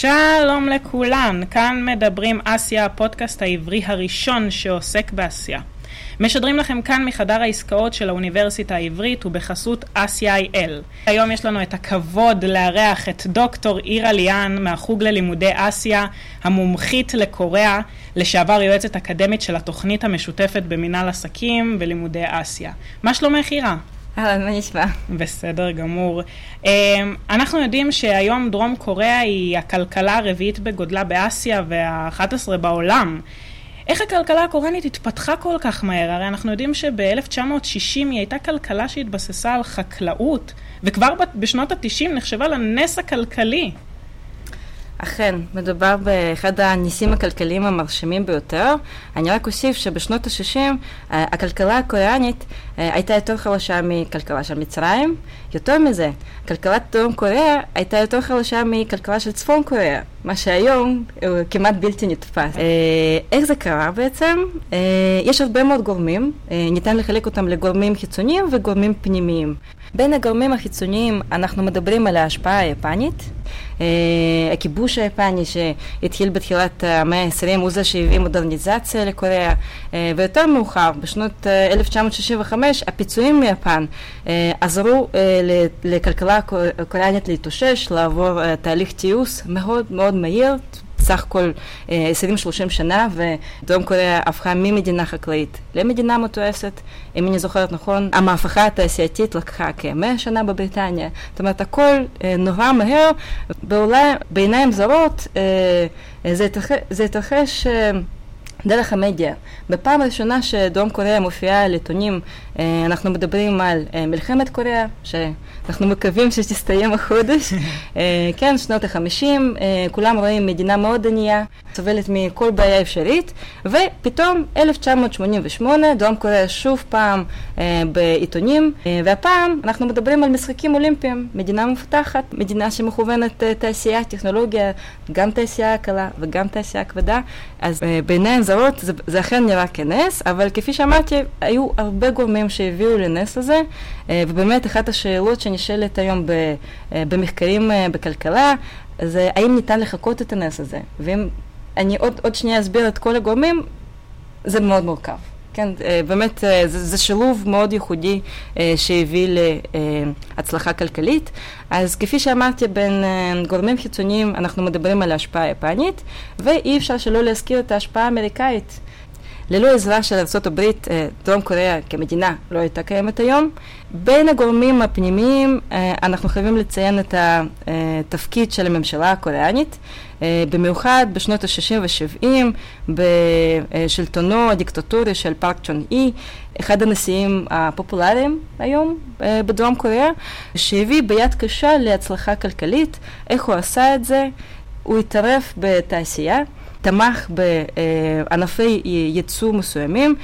שלום לכולן, כאן מדברים אסיה, הפודקאסט העברי הראשון שעוסק באסיה. משדרים לכם כאן מחדר העסקאות של האוניברסיטה העברית ובחסות אסיה.איי.אל. היום יש לנו את הכבוד לארח את דוקטור אירה ליאן מהחוג ללימודי אסיה, המומחית לקוריאה, לשעבר יועצת אקדמית של התוכנית המשותפת במינהל עסקים ולימודי אסיה. מה שלומך אירה? אהלן, מה נשמע? בסדר גמור. אמ, אנחנו יודעים שהיום דרום קוריאה היא הכלכלה הרביעית בגודלה באסיה וה-11 בעולם. איך הכלכלה הקוריאנית התפתחה כל כך מהר? הרי אנחנו יודעים שב-1960 היא הייתה כלכלה שהתבססה על חקלאות, וכבר בשנות ה-90 נחשבה לנס הכלכלי. אכן, מדובר באחד הניסים הכלכליים המרשימים ביותר. אני רק אוסיף שבשנות ה-60 אה, הכלכלה הקוריאנית אה, הייתה יותר חלשה מכלכלה של מצרים. יותר מזה, כלכלת דרום קוריאה הייתה יותר חלשה מכלכלה של צפון קוריאה, מה שהיום הוא כמעט בלתי נתפס. אה, איך זה קרה בעצם? יש הרבה מאוד גורמים, ניתן לחלק אותם לגורמים חיצוניים וגורמים פנימיים. בין הגורמים החיצוניים אנחנו מדברים על ההשפעה היפנית. אה, הכיבוש היפני שהתחיל בתחילת המאה ה-20 הוא זה שהביא מודרניזציה לקוריאה אה, ויותר מאוחר, בשנות 1965, אה, הפיצויים מיפן עזרו לכלכלה הקוריאנית להתאושש, לעבור תהליך תיעוש מאוד מאוד מהיר, סך הכל 20-30 שנה, ודרום קוריאה הפכה ממדינה חקלאית למדינה מתועסת. אם אני זוכרת נכון, המהפכה התעשייתית לקחה כמאה שנה בבריטניה. זאת אומרת, הכל נורא מהר, ואולי בעיניים זרות זה התרחש דרך המדיה. בפעם הראשונה שדרום קוריאה מופיעה על עיתונים, אנחנו מדברים על מלחמת קוריאה, שאנחנו מקווים שתסתיים החודש. כן, שנות החמישים, כולם רואים מדינה מאוד ענייה, סובלת מכל בעיה אפשרית, ופתאום 1988, דרום קוריאה שוב פעם בעיתונים, והפעם אנחנו מדברים על משחקים אולימפיים, מדינה מפותחת, מדינה שמכוונת תעשייה, טכנולוגיה, גם תעשייה קלה וגם תעשייה כבדה, אז בעיניים זרות זה, זה אכן נראה כנס, אבל כפי שאמרתי, היו הרבה גורמים שהביאו לנס הזה, ובאמת אחת השאלות שנשאלת היום במחקרים בכלכלה, זה האם ניתן לחקות את הנס הזה, ואם אני עוד, עוד שנייה אסביר את כל הגורמים, זה מאוד מורכב. כן, באמת זה, זה שילוב מאוד ייחודי שהביא להצלחה כלכלית. אז כפי שאמרתי, בין גורמים חיצוניים אנחנו מדברים על ההשפעה היפנית, ואי אפשר שלא להזכיר את ההשפעה האמריקאית. ללא עזרה של ארה"ב, דרום קוריאה כמדינה לא הייתה קיימת היום. בין הגורמים הפנימיים אנחנו חייבים לציין את התפקיד של הממשלה הקוריאנית, במיוחד בשנות ה-60 ו-70 בשלטונו הדיקטטורי של פארק צ'ון אי, אחד הנשיאים הפופולריים היום בדרום קוריאה, שהביא ביד קשה להצלחה כלכלית. איך הוא עשה את זה? הוא התערב בתעשייה. תמך בענפי ייצוא מסוימים,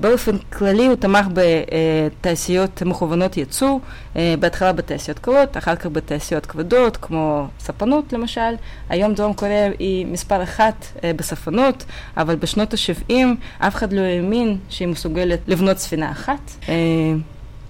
באופן כללי הוא תמך בתעשיות מכוונות ייצוא, בהתחלה בתעשיות קלות, אחר כך בתעשיות כבדות, כמו ספנות למשל. היום דרום קוריאה היא מספר אחת בספנות, אבל בשנות ה-70 אף אחד לא האמין שהיא מסוגלת לבנות ספינה אחת.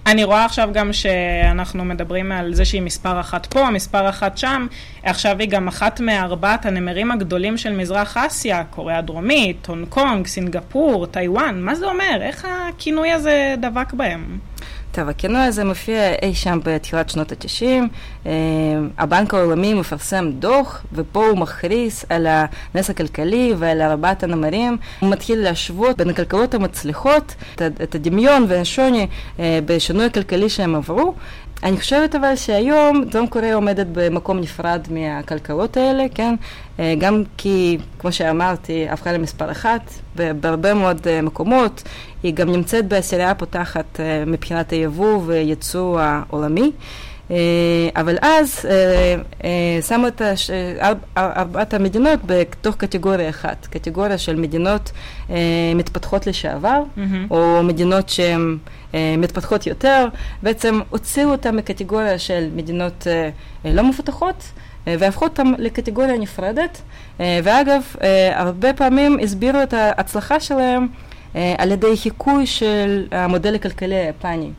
אני רואה עכשיו גם שאנחנו מדברים על זה שהיא מספר אחת פה, מספר אחת שם, עכשיו היא גם אחת מארבעת הנמרים הגדולים של מזרח אסיה, קוריאה הדרומית, הונג קונג, סינגפור, טיוואן, מה זה אומר? איך הכינוי הזה דבק בהם? טוב, הכינוי הזה מופיע אי שם בתחילת שנות ה-90. הבנק העולמי מפרסם דוח, ופה הוא מכריז על הנס הכלכלי ועל ארבעת הנמרים. הוא מתחיל להשוות בין הכלכלות המצליחות, את הדמיון והשוני בשינוי הכלכלי שהם עברו. אני חושבת אבל שהיום דרום קוריאה עומדת במקום נפרד מהכלכלות האלה, כן? גם כי, כמו שאמרתי, הפכה למספר אחת בהרבה מאוד מקומות, היא גם נמצאת בעשירייה הפותחת מבחינת היבוא וייצוא העולמי. אבל אז שמו את ארבעת המדינות בתוך קטגוריה אחת, קטגוריה של מדינות מתפתחות לשעבר, mm-hmm. או מדינות שהן מתפתחות יותר, בעצם הוציאו אותן מקטגוריה של מדינות לא מפותחות. והפכו אותם לקטגוריה נפרדת, ואגב, הרבה פעמים הסבירו את ההצלחה שלהם על ידי חיקוי של המודל הכלכלי היפני,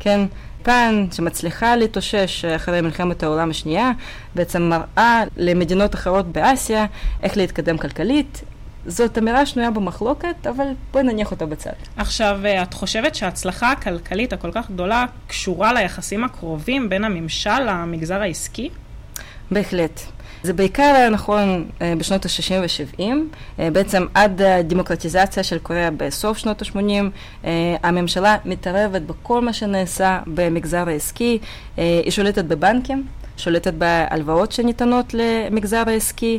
כן? יפן, שמצליחה להתאושש אחרי מלחמת העולם השנייה, בעצם מראה למדינות אחרות באסיה איך להתקדם כלכלית. זאת אמירה שנויה במחלוקת, אבל בואי נניח אותה בצד. עכשיו, את חושבת שההצלחה הכלכלית הכל כך גדולה קשורה ליחסים הקרובים בין הממשל למגזר העסקי? בהחלט. זה בעיקר היה נכון אה, בשנות ה-60 ו-70, אה, בעצם עד הדמוקרטיזציה של קוריאה בסוף שנות ה-80, אה, הממשלה מתערבת בכל מה שנעשה במגזר העסקי, היא שולטת בבנקים. שולטת בהלוואות שניתנות למגזר העסקי,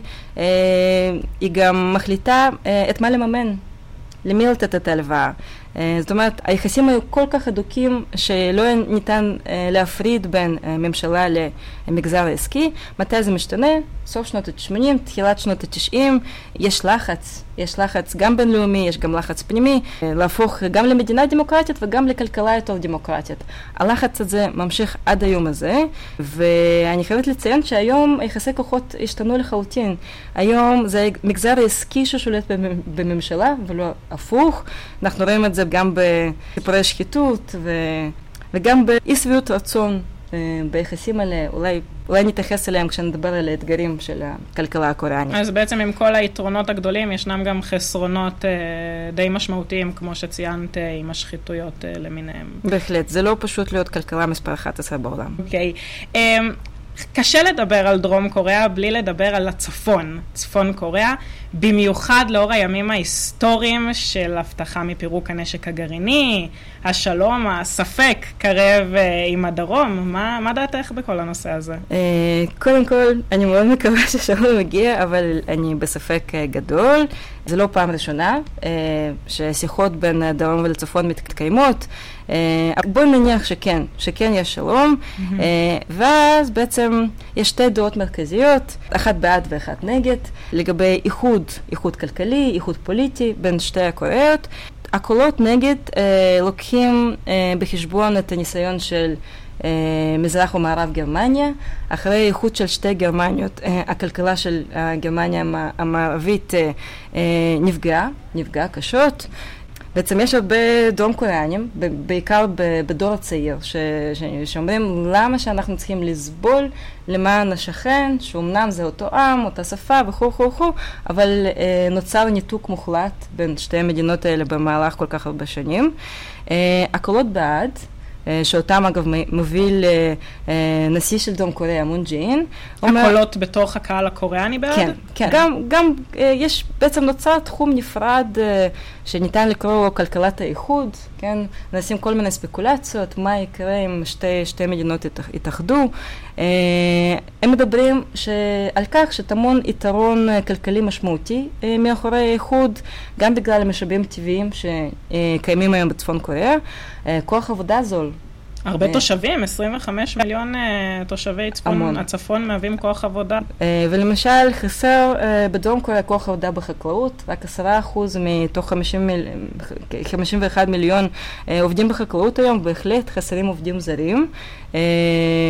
היא גם מחליטה את מה לממן, למי לתת את ההלוואה. אה, זאת אומרת, היחסים היו כל כך הדוקים שלא ניתן אה, להפריד בין אה, ממשלה למגזר העסקי. מתי זה משתנה? סוף שנות ה-80, תחילת שנות ה-90, יש לחץ, יש לחץ גם בינלאומי, יש גם לחץ פנימי, להפוך גם למדינה דמוקרטית וגם לכלכלה יותר דמוקרטית. הלחץ הזה ממשיך עד היום הזה, ואני חייבת לציין שהיום יחסי כוחות השתנו לחלוטין. היום זה מגזר עסקי ששולט בממשלה ולא הפוך. אנחנו רואים את זה גם בסיפורי שחיתות ו... וגם באי שביעות רצון אה, ביחסים האלה, אולי, אולי נתייחס אליהם כשנדבר על האתגרים של הכלכלה הקוריאנית. אז בעצם עם כל היתרונות הגדולים, ישנם גם חסרונות אה, די משמעותיים, כמו שציינת, אה, עם השחיתויות אה, למיניהם. בהחלט, זה לא פשוט להיות כלכלה מספר 11 בעולם. אוקיי. Okay. אה, קשה לדבר על דרום קוריאה בלי לדבר על הצפון, צפון קוריאה, במיוחד לאור הימים ההיסטוריים של הבטחה מפירוק הנשק הגרעיני, השלום, הספק קרב אה, עם הדרום. מה, מה דעתך בכל הנושא הזה? אה, קודם כל, אני מאוד מקווה ששלום מגיע, אבל אני בספק אה, גדול. זה לא פעם ראשונה ששיחות בין הדרום ולצפון מתקיימות. בואו נניח שכן, שכן יש שלום, mm-hmm. ואז בעצם יש שתי דעות מרכזיות, אחת בעד ואחת נגד, לגבי איחוד, איחוד כלכלי, איחוד פוליטי בין שתי הקוריאות. הקולות נגד אה, לוקחים אה, בחשבון את הניסיון של אה, מזרח ומערב גרמניה. אחרי איחוד של שתי גרמניות, אה, הכלכלה של אה, גרמניה המערבית אה, אה, נפגעה, נפגעה קשות. בעצם יש הרבה דרום קוריאנים, בעיקר בדור הצעיר, ש, ש, שאומרים למה שאנחנו צריכים לסבול למען השכן, שאומנם זה אותו עם, אותה שפה וכו' וכו' וכו', אבל אה, נוצר ניתוק מוחלט בין שתי המדינות האלה במהלך כל כך הרבה שנים. אה, הקולות בעד שאותם אגב מוביל אה, אה, נשיא של דרום קוריאה, מון ג'ין. הקולות אומר, בתוך הקהל הקוריאני בעד? כן, כן. גם, גם יש, בעצם נוצר תחום נפרד שניתן לקרוא לו כלכלת האיחוד, כן? נשים כל מיני ספקולציות, מה יקרה אם שתי, שתי מדינות יתאחדו. הם מדברים ש... על כך שטמון יתרון כלכלי משמעותי מאחורי האיחוד, גם בגלל המשאבים טבעיים שקיימים היום בצפון קוריאה. כוח עבודה זול. הרבה אה, תושבים, 25 מיליון אה, תושבי צפון, הצפון מהווים כוח עבודה. אה, ולמשל, חסר בדרום קוריאה כוח עבודה בחקלאות, רק 10% מתוך 50 מיל... 51 מיליון עובדים בחקלאות היום, בהחלט חסרים עובדים זרים.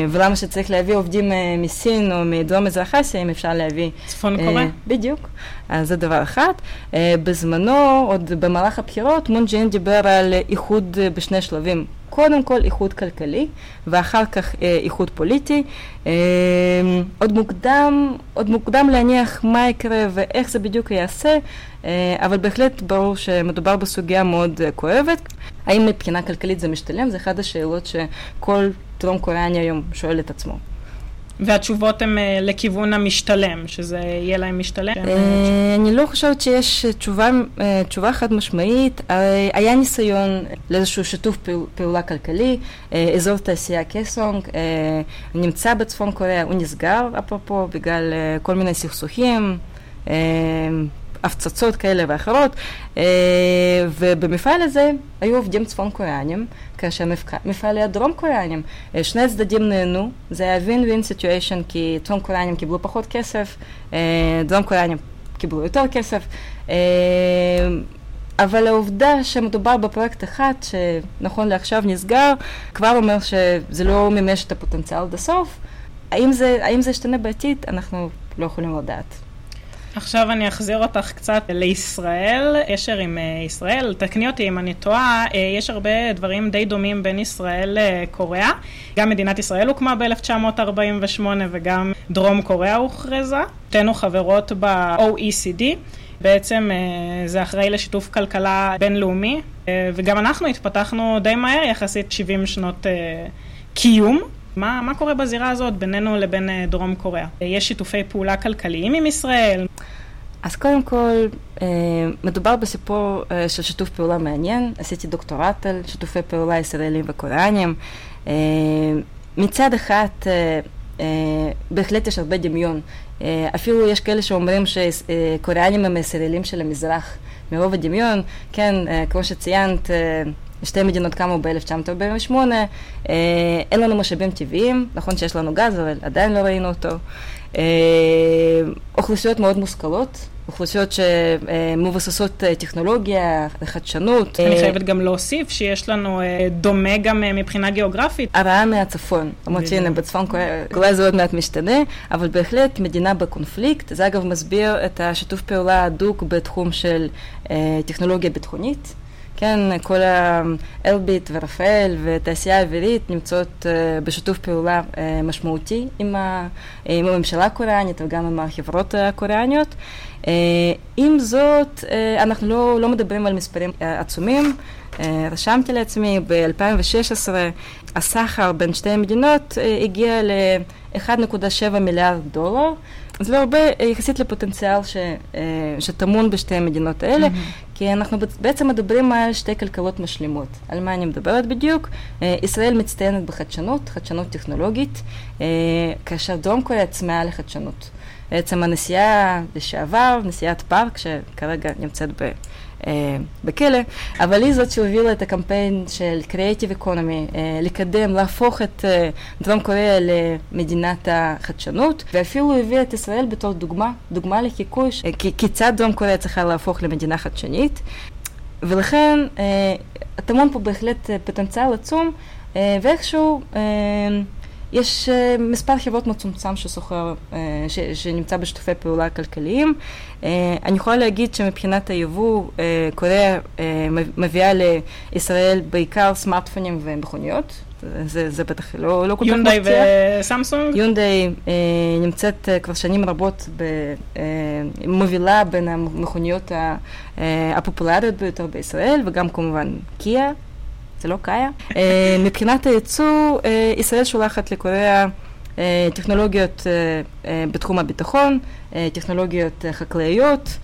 ולמה שצריך להביא עובדים מסין או מדרום מזרח אסיה, אם אפשר להביא... צפון קוריאה. בדיוק. אז זה דבר אחד. בזמנו, עוד במהלך הבחירות, מון ג'ין דיבר על איחוד בשני שלבים. קודם כל איחוד כלכלי, ואחר כך אה, איחוד פוליטי. אה, עוד מוקדם, עוד מוקדם להניח מה יקרה ואיך זה בדיוק ייעשה, אה, אבל בהחלט ברור שמדובר בסוגיה מאוד אה, כואבת. האם מבחינה כלכלית זה משתלם? זה אחת השאלות שכל טרום קוריאני היום שואל את עצמו. והתשובות הן אה, לכיוון המשתלם, שזה יהיה להם משתלם? אה, אני לא חושבת שיש תשובה, אה, תשובה חד משמעית. היה ניסיון לאיזשהו שיתוף פעולה כלכלי. אזור תעשייה קסונג נמצא בצפון קוריאה, הוא נסגר אפרופו בגלל כל מיני סכסוכים. הפצצות כאלה ואחרות, ובמפעל הזה היו עובדים צפון קוריאנים, כאשר מפעל היה דרום קוריאנים. אה, שני הצדדים נהנו, זה היה ווין ווין סיטואשן, כי צפון קוריאנים קיבלו פחות כסף, אה, דרום קוריאנים קיבלו יותר כסף. אבל העובדה שמדובר בפרויקט אחד, שנכון לעכשיו נסגר, כבר אומר שזה לא מימש את הפוטנציאל עד הסוף. זה, האם זה ישתנה בעתיד? אנחנו לא יכולים לדעת. עכשיו אני אחזיר אותך קצת לישראל, ישר עם אה, ישראל, תקני אותי אם אני טועה, אה, יש הרבה דברים די דומים בין ישראל לקוריאה. גם מדינת ישראל הוקמה ב-1948 וגם דרום קוריאה הוכרזה. שתינו חברות ב-OECD. בעצם זה אחראי לשיתוף כלכלה בינלאומי, וגם אנחנו התפתחנו די מהר, יחסית 70 שנות קיום. מה, מה קורה בזירה הזאת בינינו לבין אה, דרום קוריאה? יש שיתופי פעולה כלכליים עם ישראל? אז קודם כל, אה, מדובר בסיפור אה, של שיתוף פעולה מעניין. עשיתי דוקטורט על שיתופי פעולה ישראלים וקוריאנים. מצד אחד, בהחלט יש הרבה דמיון. אפילו יש כאלה שאומרים שקוריאנים הם ישראלים של המזרח. מרוב הדמיון, כן, כמו שציינת, שתי מדינות קמו ב-1948, אה, אין לנו משאבים טבעיים, נכון שיש לנו גז, אבל עדיין לא ראינו אותו. אה, אוכלוסיות מאוד מושכלות, אוכלוסיות שמבוססות אה, טכנולוגיה, חדשנות. אני חייבת גם להוסיף שיש לנו דומה גם מבחינה גיאוגרפית. הרעה מהצפון, למרות שהנה בצפון אולי זה עוד מעט משתנה, אבל בהחלט מדינה בקונפליקט, זה אגב מסביר את השיתוף פעולה ההדוק בתחום של טכנולוגיה ביטחונית. כן, כל האלביט ורפאל ותעשייה האווירית נמצאות uh, בשיתוף פעולה uh, משמעותי עם, ה, עם הממשלה הקוריאנית וגם עם החברות הקוריאניות. Uh, עם זאת, uh, אנחנו לא, לא מדברים על מספרים uh, עצומים. רשמתי לעצמי, ב-2016 הסחר בין שתי המדינות הגיע ל-1.7 מיליארד דולר. זה לא הרבה יחסית לפוטנציאל ש, שטמון בשתי המדינות האלה, mm-hmm. כי אנחנו בעצם מדברים על שתי כלכלות משלימות. על מה אני מדברת בדיוק? אה, ישראל מצטיינת בחדשנות, חדשנות טכנולוגית, אה, כאשר דרום קוריאה צמאה לחדשנות. בעצם הנשיאה לשעבר, נשיאת פארק, שכרגע נמצאת ב... אה, בכלא, אבל היא זאת שהובילה את הקמפיין של Creative Economy, אה, לקדם, להפוך את אה, דרום קוריאה למדינת החדשנות, ואפילו הביאה את ישראל בתור דוגמה, דוגמה לחיקוי, כיצד דרום קוריאה צריכה להפוך למדינה חדשנית. ולכן טמון פה בהחלט פוטנציאל עצום, ואיכשהו יש uh, מספר חברות מצומצם שסוחר, uh, ש, שנמצא בשיתופי פעולה כלכליים. Uh, אני יכולה להגיד שמבחינת היבוא, uh, קוריאה uh, מביאה לישראל בעיקר סמארטפונים ומכוניות. זה, זה בטח לא, לא כל כך מפתיע. יונדאי וסמסונג? יונדאי uh, נמצאת כבר שנים רבות, ב, uh, מובילה בין המכוניות הפופולריות ביותר בישראל, וגם כמובן קיה. זה לא קאיה. אה, מבחינת הייצוא, אה, ישראל שולחת לקוריאה אה, טכנולוגיות בתחום הביטחון, טכנולוגיות חקלאיות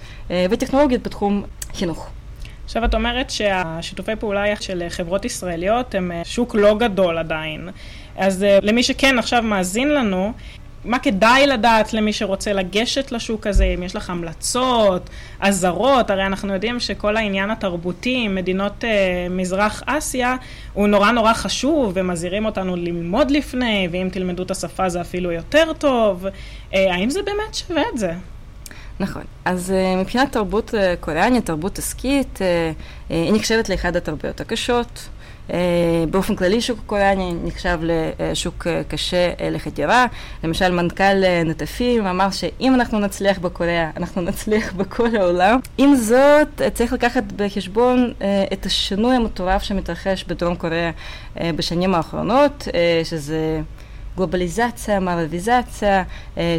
וטכנולוגיות בתחום חינוך. עכשיו את אומרת שהשיתופי פעולה של חברות ישראליות הם שוק לא גדול עדיין. אז למי שכן עכשיו מאזין לנו, מה כדאי לדעת למי שרוצה לגשת לשוק הזה, אם יש לך המלצות, אזהרות, הרי אנחנו יודעים שכל העניין התרבותי, מדינות אה, מזרח אסיה, הוא נורא נורא חשוב, ומזהירים אותנו ללמוד לפני, ואם תלמדו את השפה זה אפילו יותר טוב. אה, האם זה באמת שווה את זה? נכון. אז uh, מבחינת תרבות uh, קוריאנית, תרבות עסקית, uh, uh, היא נחשבת לאחד התרבויות הקשות. אה, באופן כללי שוק קוריאני נחשב לשוק אה, קשה אה, לחדירה. למשל מנכ"ל נטפים אמר שאם אנחנו נצליח בקוריאה, אנחנו נצליח בכל העולם. עם זאת, צריך לקחת בחשבון את השינוי המטורף שמתרחש בדרום קוריאה בשנים האחרונות, שזה... גלובליזציה, מערביזציה,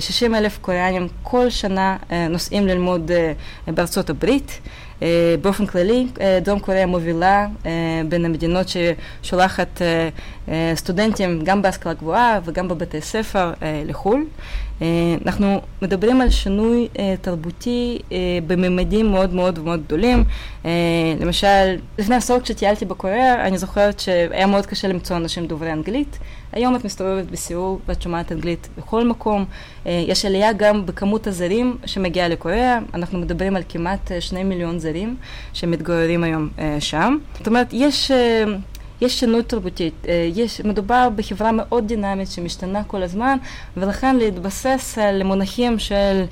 60 אלף קוריאנים כל שנה נוסעים ללמוד בארצות הברית. אה, באופן כללי, אה, דרום קוריאה מובילה אה, בין המדינות ששולחת סטודנטים גם בהשכלה גבוהה וגם בבתי ספר לחו"ל. אנחנו מדברים על שינוי תרבותי בממדים מאוד מאוד מאוד גדולים. למשל, לפני עשור כשטיילתי בקוריאה, אני זוכרת שהיה מאוד קשה למצוא אנשים דוברי אנגלית. היום את מסתובבת בסיור ואת שומעת אנגלית בכל מקום. יש עלייה גם בכמות הזרים שמגיעה לקוריאה. אנחנו מדברים על כמעט שני מיליון זרים שמתגוררים היום שם. זאת אומרת, יש... יש שונות תרבותית, יש, מדובר בחברה מאוד דינמית שמשתנה כל הזמן, ולכן להתבסס על מונחים של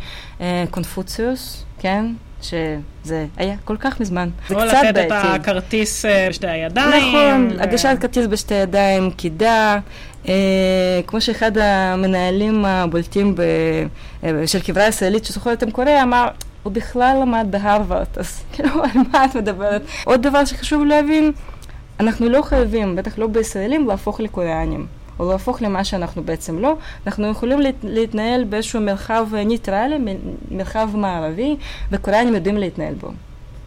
קונפוציוס, כן? שזה היה כל כך מזמן. זה קצת בעייתי. או לתת את הכרטיס אה, בשתי הידיים. נכון, ו... הגשת כרטיס בשתי ידיים, קידה. אה, כמו שאחד המנהלים הבולטים ב, אה, של חברה ישראלית שזוכרת עם קוריאה אמר, הוא בכלל למד בהרווארד, אז כאילו, על מה את מדברת? עוד דבר שחשוב להבין, אנחנו לא חייבים, בטח לא בישראלים, להפוך לקוריאנים. או להפוך למה שאנחנו בעצם לא, אנחנו יכולים להתנהל באיזשהו מרחב ניטרלי, מרחב מערבי, וקוריאנים יודעים להתנהל בו.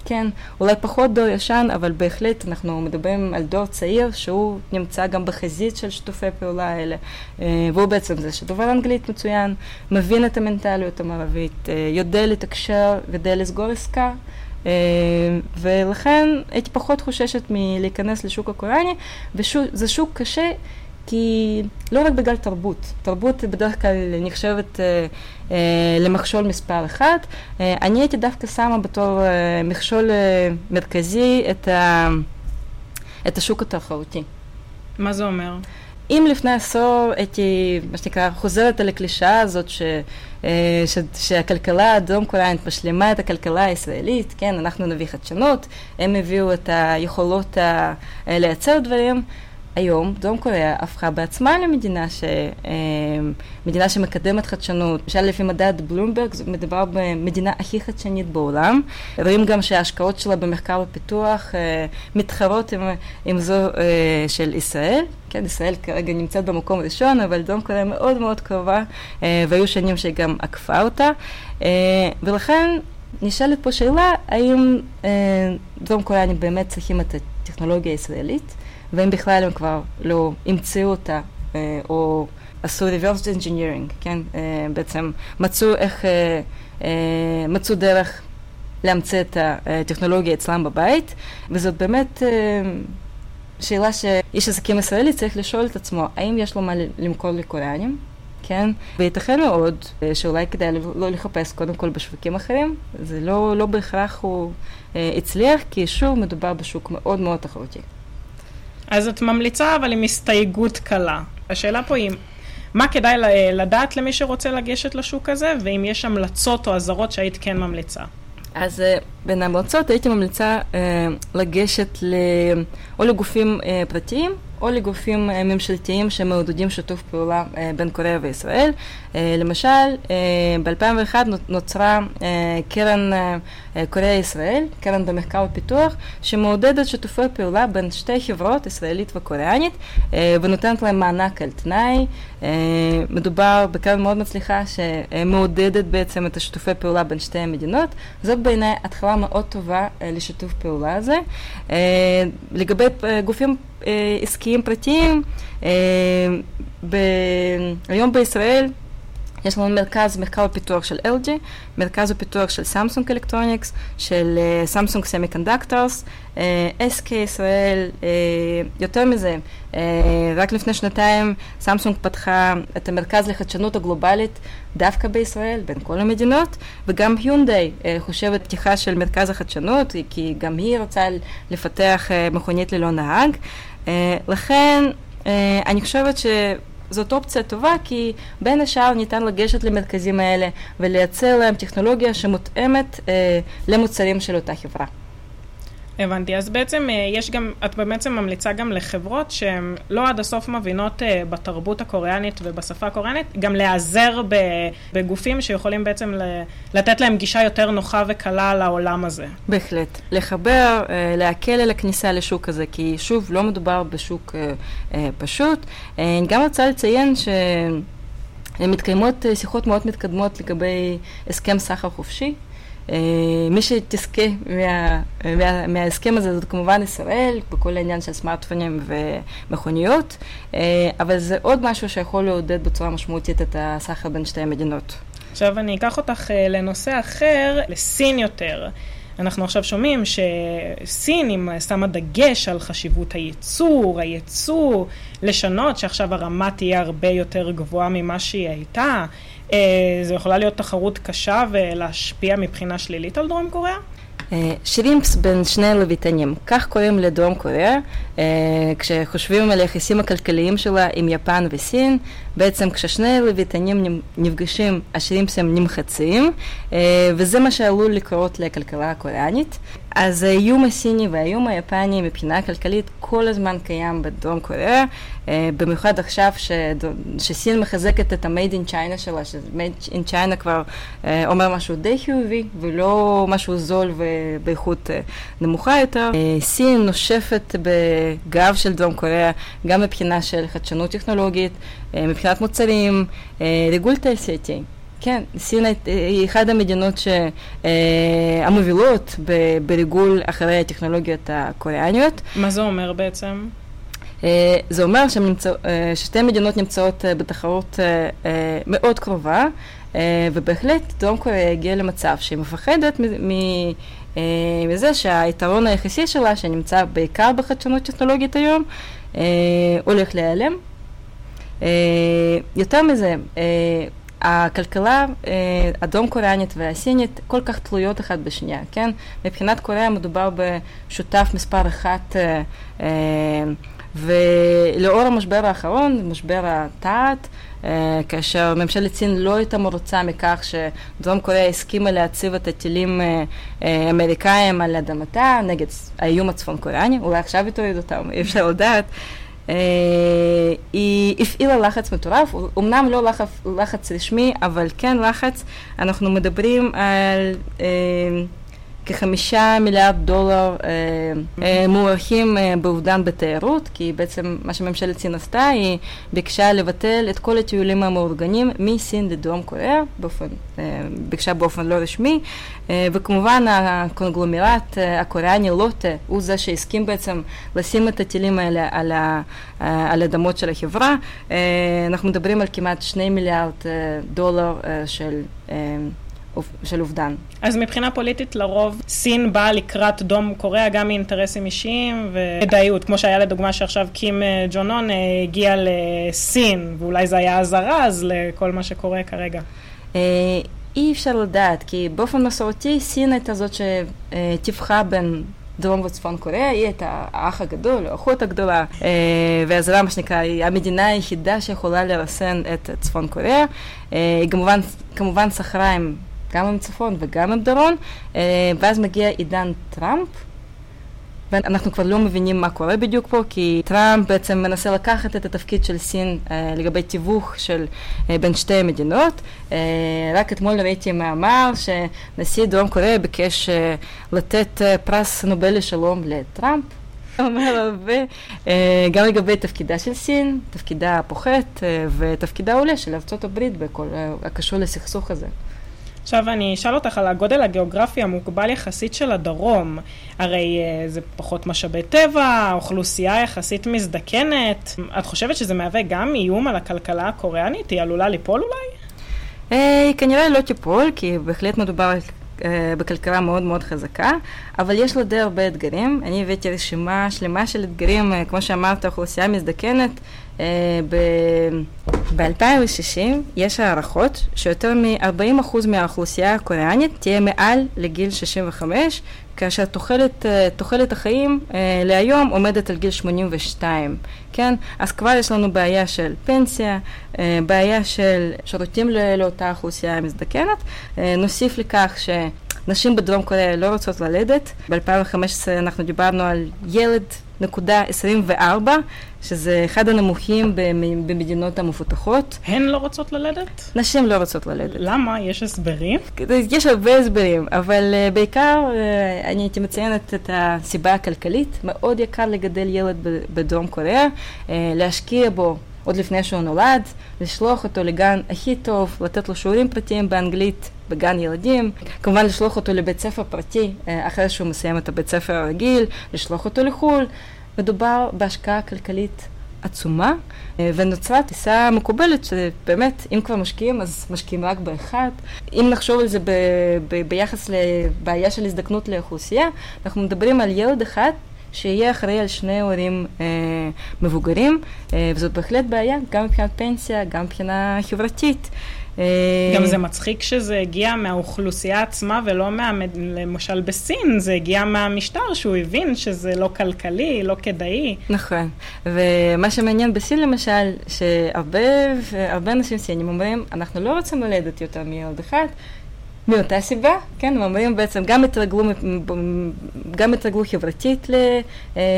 כן, אולי פחות דור ישן, אבל בהחלט אנחנו מדברים על דור צעיר שהוא נמצא גם בחזית של שיתופי פעולה האלה, אה, והוא בעצם זה שדובר אנגלית מצוין, מבין את המנטליות המערבית, אה, יודע לתקשר, יודע לסגור עסקה. Uh, ולכן הייתי פחות חוששת מלהיכנס לשוק הקוריאני, וזה שוק קשה כי לא רק בגלל תרבות, תרבות בדרך כלל נחשבת אה, אה, למכשול מספר אה, אני הייתי דווקא שמה בתור אה, מכשול אה, מרכזי את, ה, את השוק התחרותי. מה זה אומר? אם לפני עשור הייתי, מה שנקרא, חוזרת על הקלישאה הזאת ש, אה, ש, שהכלכלה הדרום קוריאנית משלימה את הכלכלה הישראלית, כן, אנחנו נביא חדשנות, הם הביאו את היכולות ה, לייצר דברים, היום דרום קוריאה הפכה בעצמה למדינה ש, אה, מדינה שמקדמת חדשנות. למשל לפי מדד בלומברג מדובר במדינה הכי חדשנית בעולם. רואים גם שההשקעות שלה במחקר ופיתוח אה, מתחרות עם, עם זו אה, של ישראל. כן, ישראל כרגע נמצאת במקום ראשון, אבל דרום קוריאה מאוד מאוד קרובה, והיו שנים שהיא גם עקפה אותה. ולכן נשאלת פה שאלה, האם דרום קוריאנים באמת צריכים את הטכנולוגיה הישראלית? ואם בכלל הם כבר לא המציאו אותה, אה, או עשו reverse engineering, כן? אה, בעצם מצאו איך, אה, מצאו דרך להמציא את הטכנולוגיה אצלם בבית, וזאת באמת שאלה שאיש עסקים ישראלי צריך לשאול את עצמו, האם יש לו מה למכור לקוריאנים? כן? וייתכן מאוד שאולי כדאי לא לחפש קודם כל בשווקים אחרים, זה לא, לא בהכרח הוא הצליח, כי שוב מדובר בשוק מאוד מאוד תחרותי. אז את ממליצה, אבל עם הסתייגות קלה. השאלה פה היא, מה כדאי לדעת למי שרוצה לגשת לשוק הזה, ואם יש המלצות או אזהרות שהיית כן ממליצה? אז uh, בין ההמלצות הייתי ממליצה uh, לגשת ל... או לגופים uh, פרטיים או לגופים uh, ממשלתיים שמעודדים שיתוף פעולה בין קוריאה וישראל. Uh, למשל, uh, ב-2001 נוצרה uh, קרן uh, קוריאה-ישראל, קרן במחקר ופיתוח, שמעודדת שיתופי פעולה בין שתי חברות, ישראלית וקוריאנית, ונותנת להם מענק על תנאי. מדובר בקרן מאוד מצליחה שמעודדת בעצם את השיתופי פעולה בין שתי המדינות. זאת בעיניי התחלה מאוד טובה לשיתוף פעולה הזה. לגבי גופים עסקיים פרטיים. היום בישראל יש לנו מרכז מחקר ופיתוח של LG, מרכז ופיתוח של סמסונג Electronics, של סמסונג Semiconductors, SK ישראל, uh, יותר מזה, uh, רק לפני שנתיים סמסונג פתחה את המרכז לחדשנות הגלובלית דווקא בישראל, בין כל המדינות, וגם היונדאי uh, חושבת פתיחה של מרכז החדשנות, כי גם היא רוצה לפתח מכונית ללא נהג. לכן, אני חושבת ש... זאת אופציה טובה כי בין השאר ניתן לגשת למרכזים האלה ולייצר להם טכנולוגיה שמותאמת אה, למוצרים של אותה חברה. הבנתי, אז בעצם אה, יש גם, את בעצם ממליצה גם לחברות שהן לא עד הסוף מבינות אה, בתרבות הקוריאנית ובשפה הקוריאנית, גם להיעזר בגופים שיכולים בעצם לתת להם גישה יותר נוחה וקלה לעולם הזה. בהחלט. לחבר, אה, להקל על הכניסה לשוק הזה, כי שוב, לא מדובר בשוק פשוט. גם רוצה לציין ש... מתקיימות שיחות מאוד מתקדמות לגבי הסכם סחר חופשי. אה, מי שתזכה מה, מה, מההסכם הזה זאת כמובן ישראל, בכל העניין של סמארטפונים ומכוניות, אה, אבל זה עוד משהו שיכול לעודד בצורה משמעותית את הסחר בין שתי המדינות. עכשיו אני אקח אותך אה, לנושא אחר, לסין יותר. אנחנו עכשיו שומעים שסין שמה דגש על חשיבות הייצור, הייצוא, לשנות שעכשיו הרמה תהיה הרבה יותר גבוהה ממה שהיא הייתה. אה, זו יכולה להיות תחרות קשה ולהשפיע מבחינה שלילית על דרום קוריאה? שרימפס בין שני לוויתנים, כך קוראים לדרום קוריאה, כשחושבים על היחסים הכלכליים שלה עם יפן וסין, בעצם כששני לוויתנים נפגשים, השרימפסים נמחצים, וזה מה שעלול לקרות לכלכלה הקוריאנית. אז האיום הסיני והאיום היפני מבחינה כלכלית כל הזמן קיים בדרום קוריאה, במיוחד עכשיו ש... שסין מחזקת את ה-made in China שלה, ש-made in China כבר אומר משהו די חיובי ולא משהו זול ובאיכות נמוכה יותר. סין נושפת בגב של דרום קוריאה גם מבחינה של חדשנות טכנולוגית, מבחינת מוצרים, ריגול תעשייתי. כן, סין היא אחת המדינות ש, אה, המובילות בריגול אחרי הטכנולוגיות הקוריאניות. מה זה אומר בעצם? אה, זה אומר שמצא, אה, ששתי מדינות נמצאות אה, בתחרות אה, אה, מאוד קרובה, אה, ובהחלט דרום קוריאה הגיעה למצב שהיא מפחדת אה, מזה שהיתרון היחסי שלה, שנמצא בעיקר בחדשנות טכנולוגית היום, אה, הולך להיעלם. אה, יותר מזה, אה, הכלכלה הדרום קוריאנית והסינית כל כך תלויות אחת בשנייה, כן? מבחינת קוריאה מדובר בשותף מספר אחת ולאור המשבר האחרון, משבר התעת, כאשר ממשלת סין לא הייתה מרוצה מכך שדרום קוריאה הסכימה להציב את הטילים האמריקאים על אדמתה נגד האיום הצפון קוריאני, אולי עכשיו היא תוריד אותם, אי אפשר לדעת. היא הפעילה לחץ מטורף, אמנם לא לחץ, לחץ רשמי, אבל כן לחץ. אנחנו מדברים על כחמישה מיליארד דולר מוערכים באובדן בתיירות, כי בעצם מה שממשלת סין עשתה, היא ביקשה לבטל את כל הטיולים המאורגנים מסין לדרום קוריאה, באופן, ביקשה באופן לא רשמי, וכמובן הקונגלומרט הקוריאני לוטה הוא זה שהסכים בעצם לשים את הטילים האלה על, ה, על אדמות של החברה. אנחנו מדברים על כמעט שני מיליארד דולר של של אובדן. אז מבחינה פוליטית לרוב סין באה לקראת דרום קוריאה גם מאינטרסים אישיים וכדאיות, כמו שהיה לדוגמה שעכשיו קים ג'ון און הגיע לסין, ואולי זה היה הזרז לכל מה שקורה כרגע. אי אפשר לדעת, כי באופן מסורתי סין הייתה זאת שטיווחה בין דרום וצפון קוריאה, היא הייתה האח הגדול, האחות הגדולה, והזרה, מה שנקרא, היא המדינה היחידה שיכולה לרסן את צפון קוריאה. היא כמובן, כמובן שכרה עם גם עם צפון וגם עם דרום, ואז מגיע עידן טראמפ, ואנחנו כבר לא מבינים מה קורה בדיוק פה, כי טראמפ בעצם מנסה לקחת את התפקיד של סין לגבי תיווך של בין שתי המדינות. רק אתמול ראיתי מאמר שנשיא דרום קוריאה ביקש לתת פרס נובל לשלום לטראמפ. אומר הרבה, גם לגבי תפקידה של סין, תפקידה הפוחת ותפקידה העולה של ארה"ב בכל הקשור לסכסוך הזה. עכשיו אני אשאל אותך על הגודל הגיאוגרפי המוגבל יחסית של הדרום. הרי זה פחות משאבי טבע, אוכלוסייה יחסית מזדקנת. את חושבת שזה מהווה גם איום על הכלכלה הקוריאנית? היא עלולה ליפול אולי? היא כנראה לא תיפול, כי בהחלט מדובר בכלכלה מאוד מאוד חזקה, אבל יש לה די הרבה אתגרים. אני הבאתי רשימה שלמה של אתגרים, כמו שאמרת, אוכלוסייה מזדקנת. ב-2060 יש הערכות שיותר מ-40% מהאוכלוסייה הקוריאנית תהיה מעל לגיל 65, כאשר תוחלת, תוחלת החיים להיום עומדת על גיל 82, כן? אז כבר יש לנו בעיה של פנסיה, בעיה של שירותים לאותה אוכלוסייה המזדקנת. נוסיף לכך ש... נשים בדרום קוריאה לא רוצות ללדת. ב-2015 אנחנו דיברנו על ילד נקודה 24, שזה אחד הנמוכים במדינות המפותחות. הן לא רוצות ללדת? נשים לא רוצות ללדת. למה? יש הסברים? יש הרבה הסברים, אבל uh, בעיקר uh, אני הייתי מציינת את הסיבה הכלכלית. מאוד יקר לגדל ילד בדרום קוריאה, uh, להשקיע בו עוד לפני שהוא נולד, לשלוח אותו לגן הכי טוב, לתת לו שיעורים פרטיים באנגלית בגן ילדים, כמובן לשלוח אותו לבית ספר פרטי אחרי שהוא מסיים את הבית ספר הרגיל, לשלוח אותו לחו"ל. מדובר בהשקעה כלכלית עצומה, ונוצרה טיסה מקובלת שבאמת, אם כבר משקיעים, אז משקיעים רק באחד. אם נחשוב על זה ב- ב- ביחס לבעיה של הזדקנות לאוכלוסייה, אנחנו מדברים על ילד אחד שיהיה אחראי על שני הורים אה, מבוגרים, אה, וזאת בהחלט בעיה, גם מבחינת פנסיה, גם מבחינה חברתית. גם זה מצחיק שזה הגיע מהאוכלוסייה עצמה ולא מה... למשל בסין, זה הגיע מהמשטר שהוא הבין שזה לא כלכלי, לא כדאי. נכון, ומה שמעניין בסין למשל, שהרבה אנשים סינים אומרים, אנחנו לא רוצים ללדת יותר מילד אחד, מאותה סיבה, כן, הם אומרים בעצם, גם התרגלו, גם התרגלו חברתית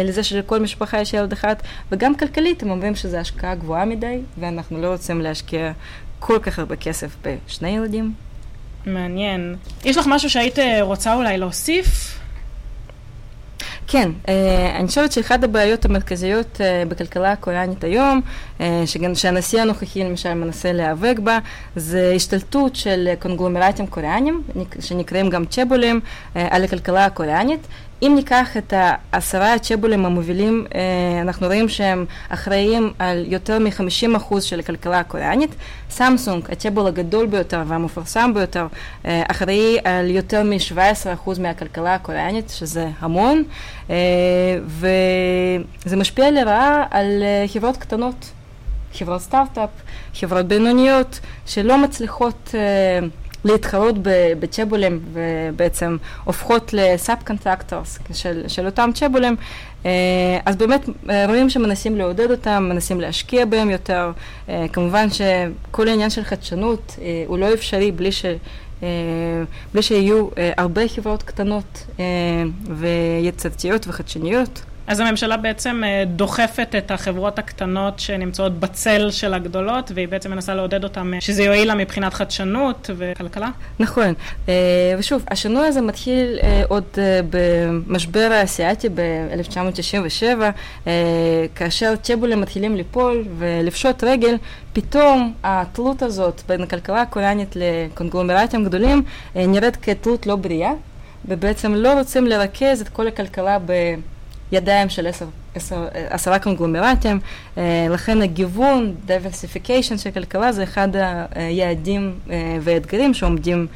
לזה שלכל משפחה יש ילד אחד, וגם כלכלית, הם אומרים שזו השקעה גבוהה מדי, ואנחנו לא רוצים להשקיע כל כך הרבה כסף בשני ילדים. מעניין. יש לך משהו שהיית אה, רוצה אולי להוסיף? כן, אה, אני חושבת שאחת הבעיות המרכזיות אה, בכלכלה הקוריאנית היום, שהנשיא הנוכחי למשל מנסה להיאבק בה, זה השתלטות של קונגלומרטים קוריאנים, שנקראים גם צ'בולים, על הכלכלה הקוריאנית. אם ניקח את העשרה צ'בולים המובילים, אה, אנחנו רואים שהם אחראים על יותר מ-50% של הכלכלה הקוריאנית. סמסונג, הצ'בול הגדול ביותר והמפורסם ביותר, אה, אחראי על יותר מ-17% מהכלכלה הקוריאנית, שזה המון, אה, וזה משפיע לרעה על חברות קטנות, חברות סטארט-אפ, חברות בינוניות, שלא מצליחות להתחרות בצ'בולים ובעצם הופכות ל subcontractors של, של אותם צ'בולים, אה, אז באמת אה, רואים שמנסים לעודד אותם, מנסים להשקיע בהם יותר. אה, כמובן שכל העניין של חדשנות הוא לא אפשרי בלי ש... בלי שיהיו הרבה חברות קטנות ויצירתיות וחדשניות. אז הממשלה בעצם אה, דוחפת את החברות הקטנות שנמצאות בצל של הגדולות, והיא בעצם מנסה לעודד אותן אה, שזה יועיל לה מבחינת חדשנות וכלכלה? נכון. אה, ושוב, השינוי הזה מתחיל עוד במשבר האסייתי ב-1997, כאשר צ'בולים מתחילים ליפול ולפשוט רגל, פתאום התלות הזאת בין הכלכלה הקוריאנית לקונגלומרטים גדולים נראית כתלות לא בריאה, ובעצם לא רוצים לרכז את כל הכלכלה ב... ידיים של עשר, עשר, עשרה קונגלומרטים, אה, לכן הגיוון, diversification של כלכלה זה אחד היעדים אה, והאתגרים שעומדים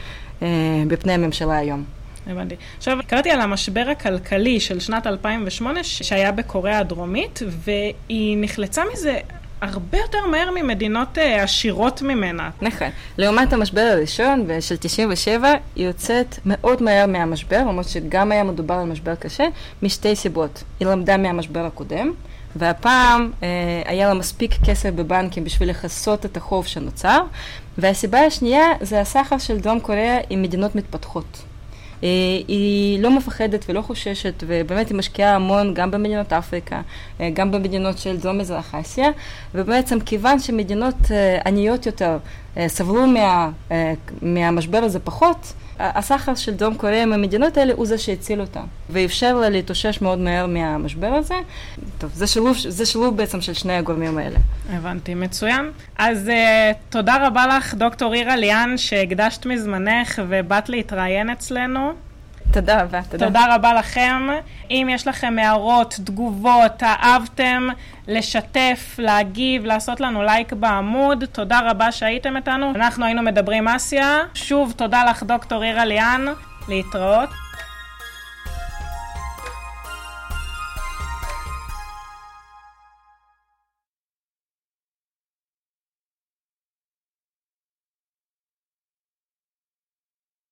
אה, בפני הממשלה היום. הבנתי. עכשיו, קראתי על המשבר הכלכלי של שנת 2008 שהיה בקוריאה הדרומית, והיא נחלצה מזה הרבה יותר מהר ממדינות uh, עשירות ממנה. נכון. לעומת המשבר הראשון של 97, היא יוצאת מאוד מהר מהמשבר, למרות שגם היה מדובר על משבר קשה, משתי סיבות. היא למדה מהמשבר הקודם, והפעם uh, היה לה מספיק כסף בבנקים בשביל לכסות את החוב שנוצר, והסיבה השנייה זה הסחר של דרום קוריאה עם מדינות מתפתחות. אה, היא לא מפחדת ולא חוששת, ובאמת היא משקיעה המון גם במדינות אפריקה, אה, גם במדינות של דרום מזרח אסיה, ובעצם כיוון שמדינות אה, עניות יותר סבלו מה, מהמשבר הזה פחות, הסחר של דרום קוריאה עם המדינות האלה הוא זה שהציל אותה, ואפשר לה להתאושש מאוד מהר מהמשבר הזה. טוב, זה שילוב, זה שילוב בעצם של שני הגורמים האלה. הבנתי, מצוין. אז uh, תודה רבה לך, דוקטור אירה ליאן, שהקדשת מזמנך ובאת להתראיין אצלנו. תודה רבה, תודה. תודה רבה לכם. אם יש לכם הערות, תגובות, אהבתם, לשתף, להגיב, לעשות לנו לייק בעמוד, תודה רבה שהייתם איתנו. אנחנו היינו מדברים אסיה. שוב, תודה לך, דוקטור אירה ליאן. להתראות.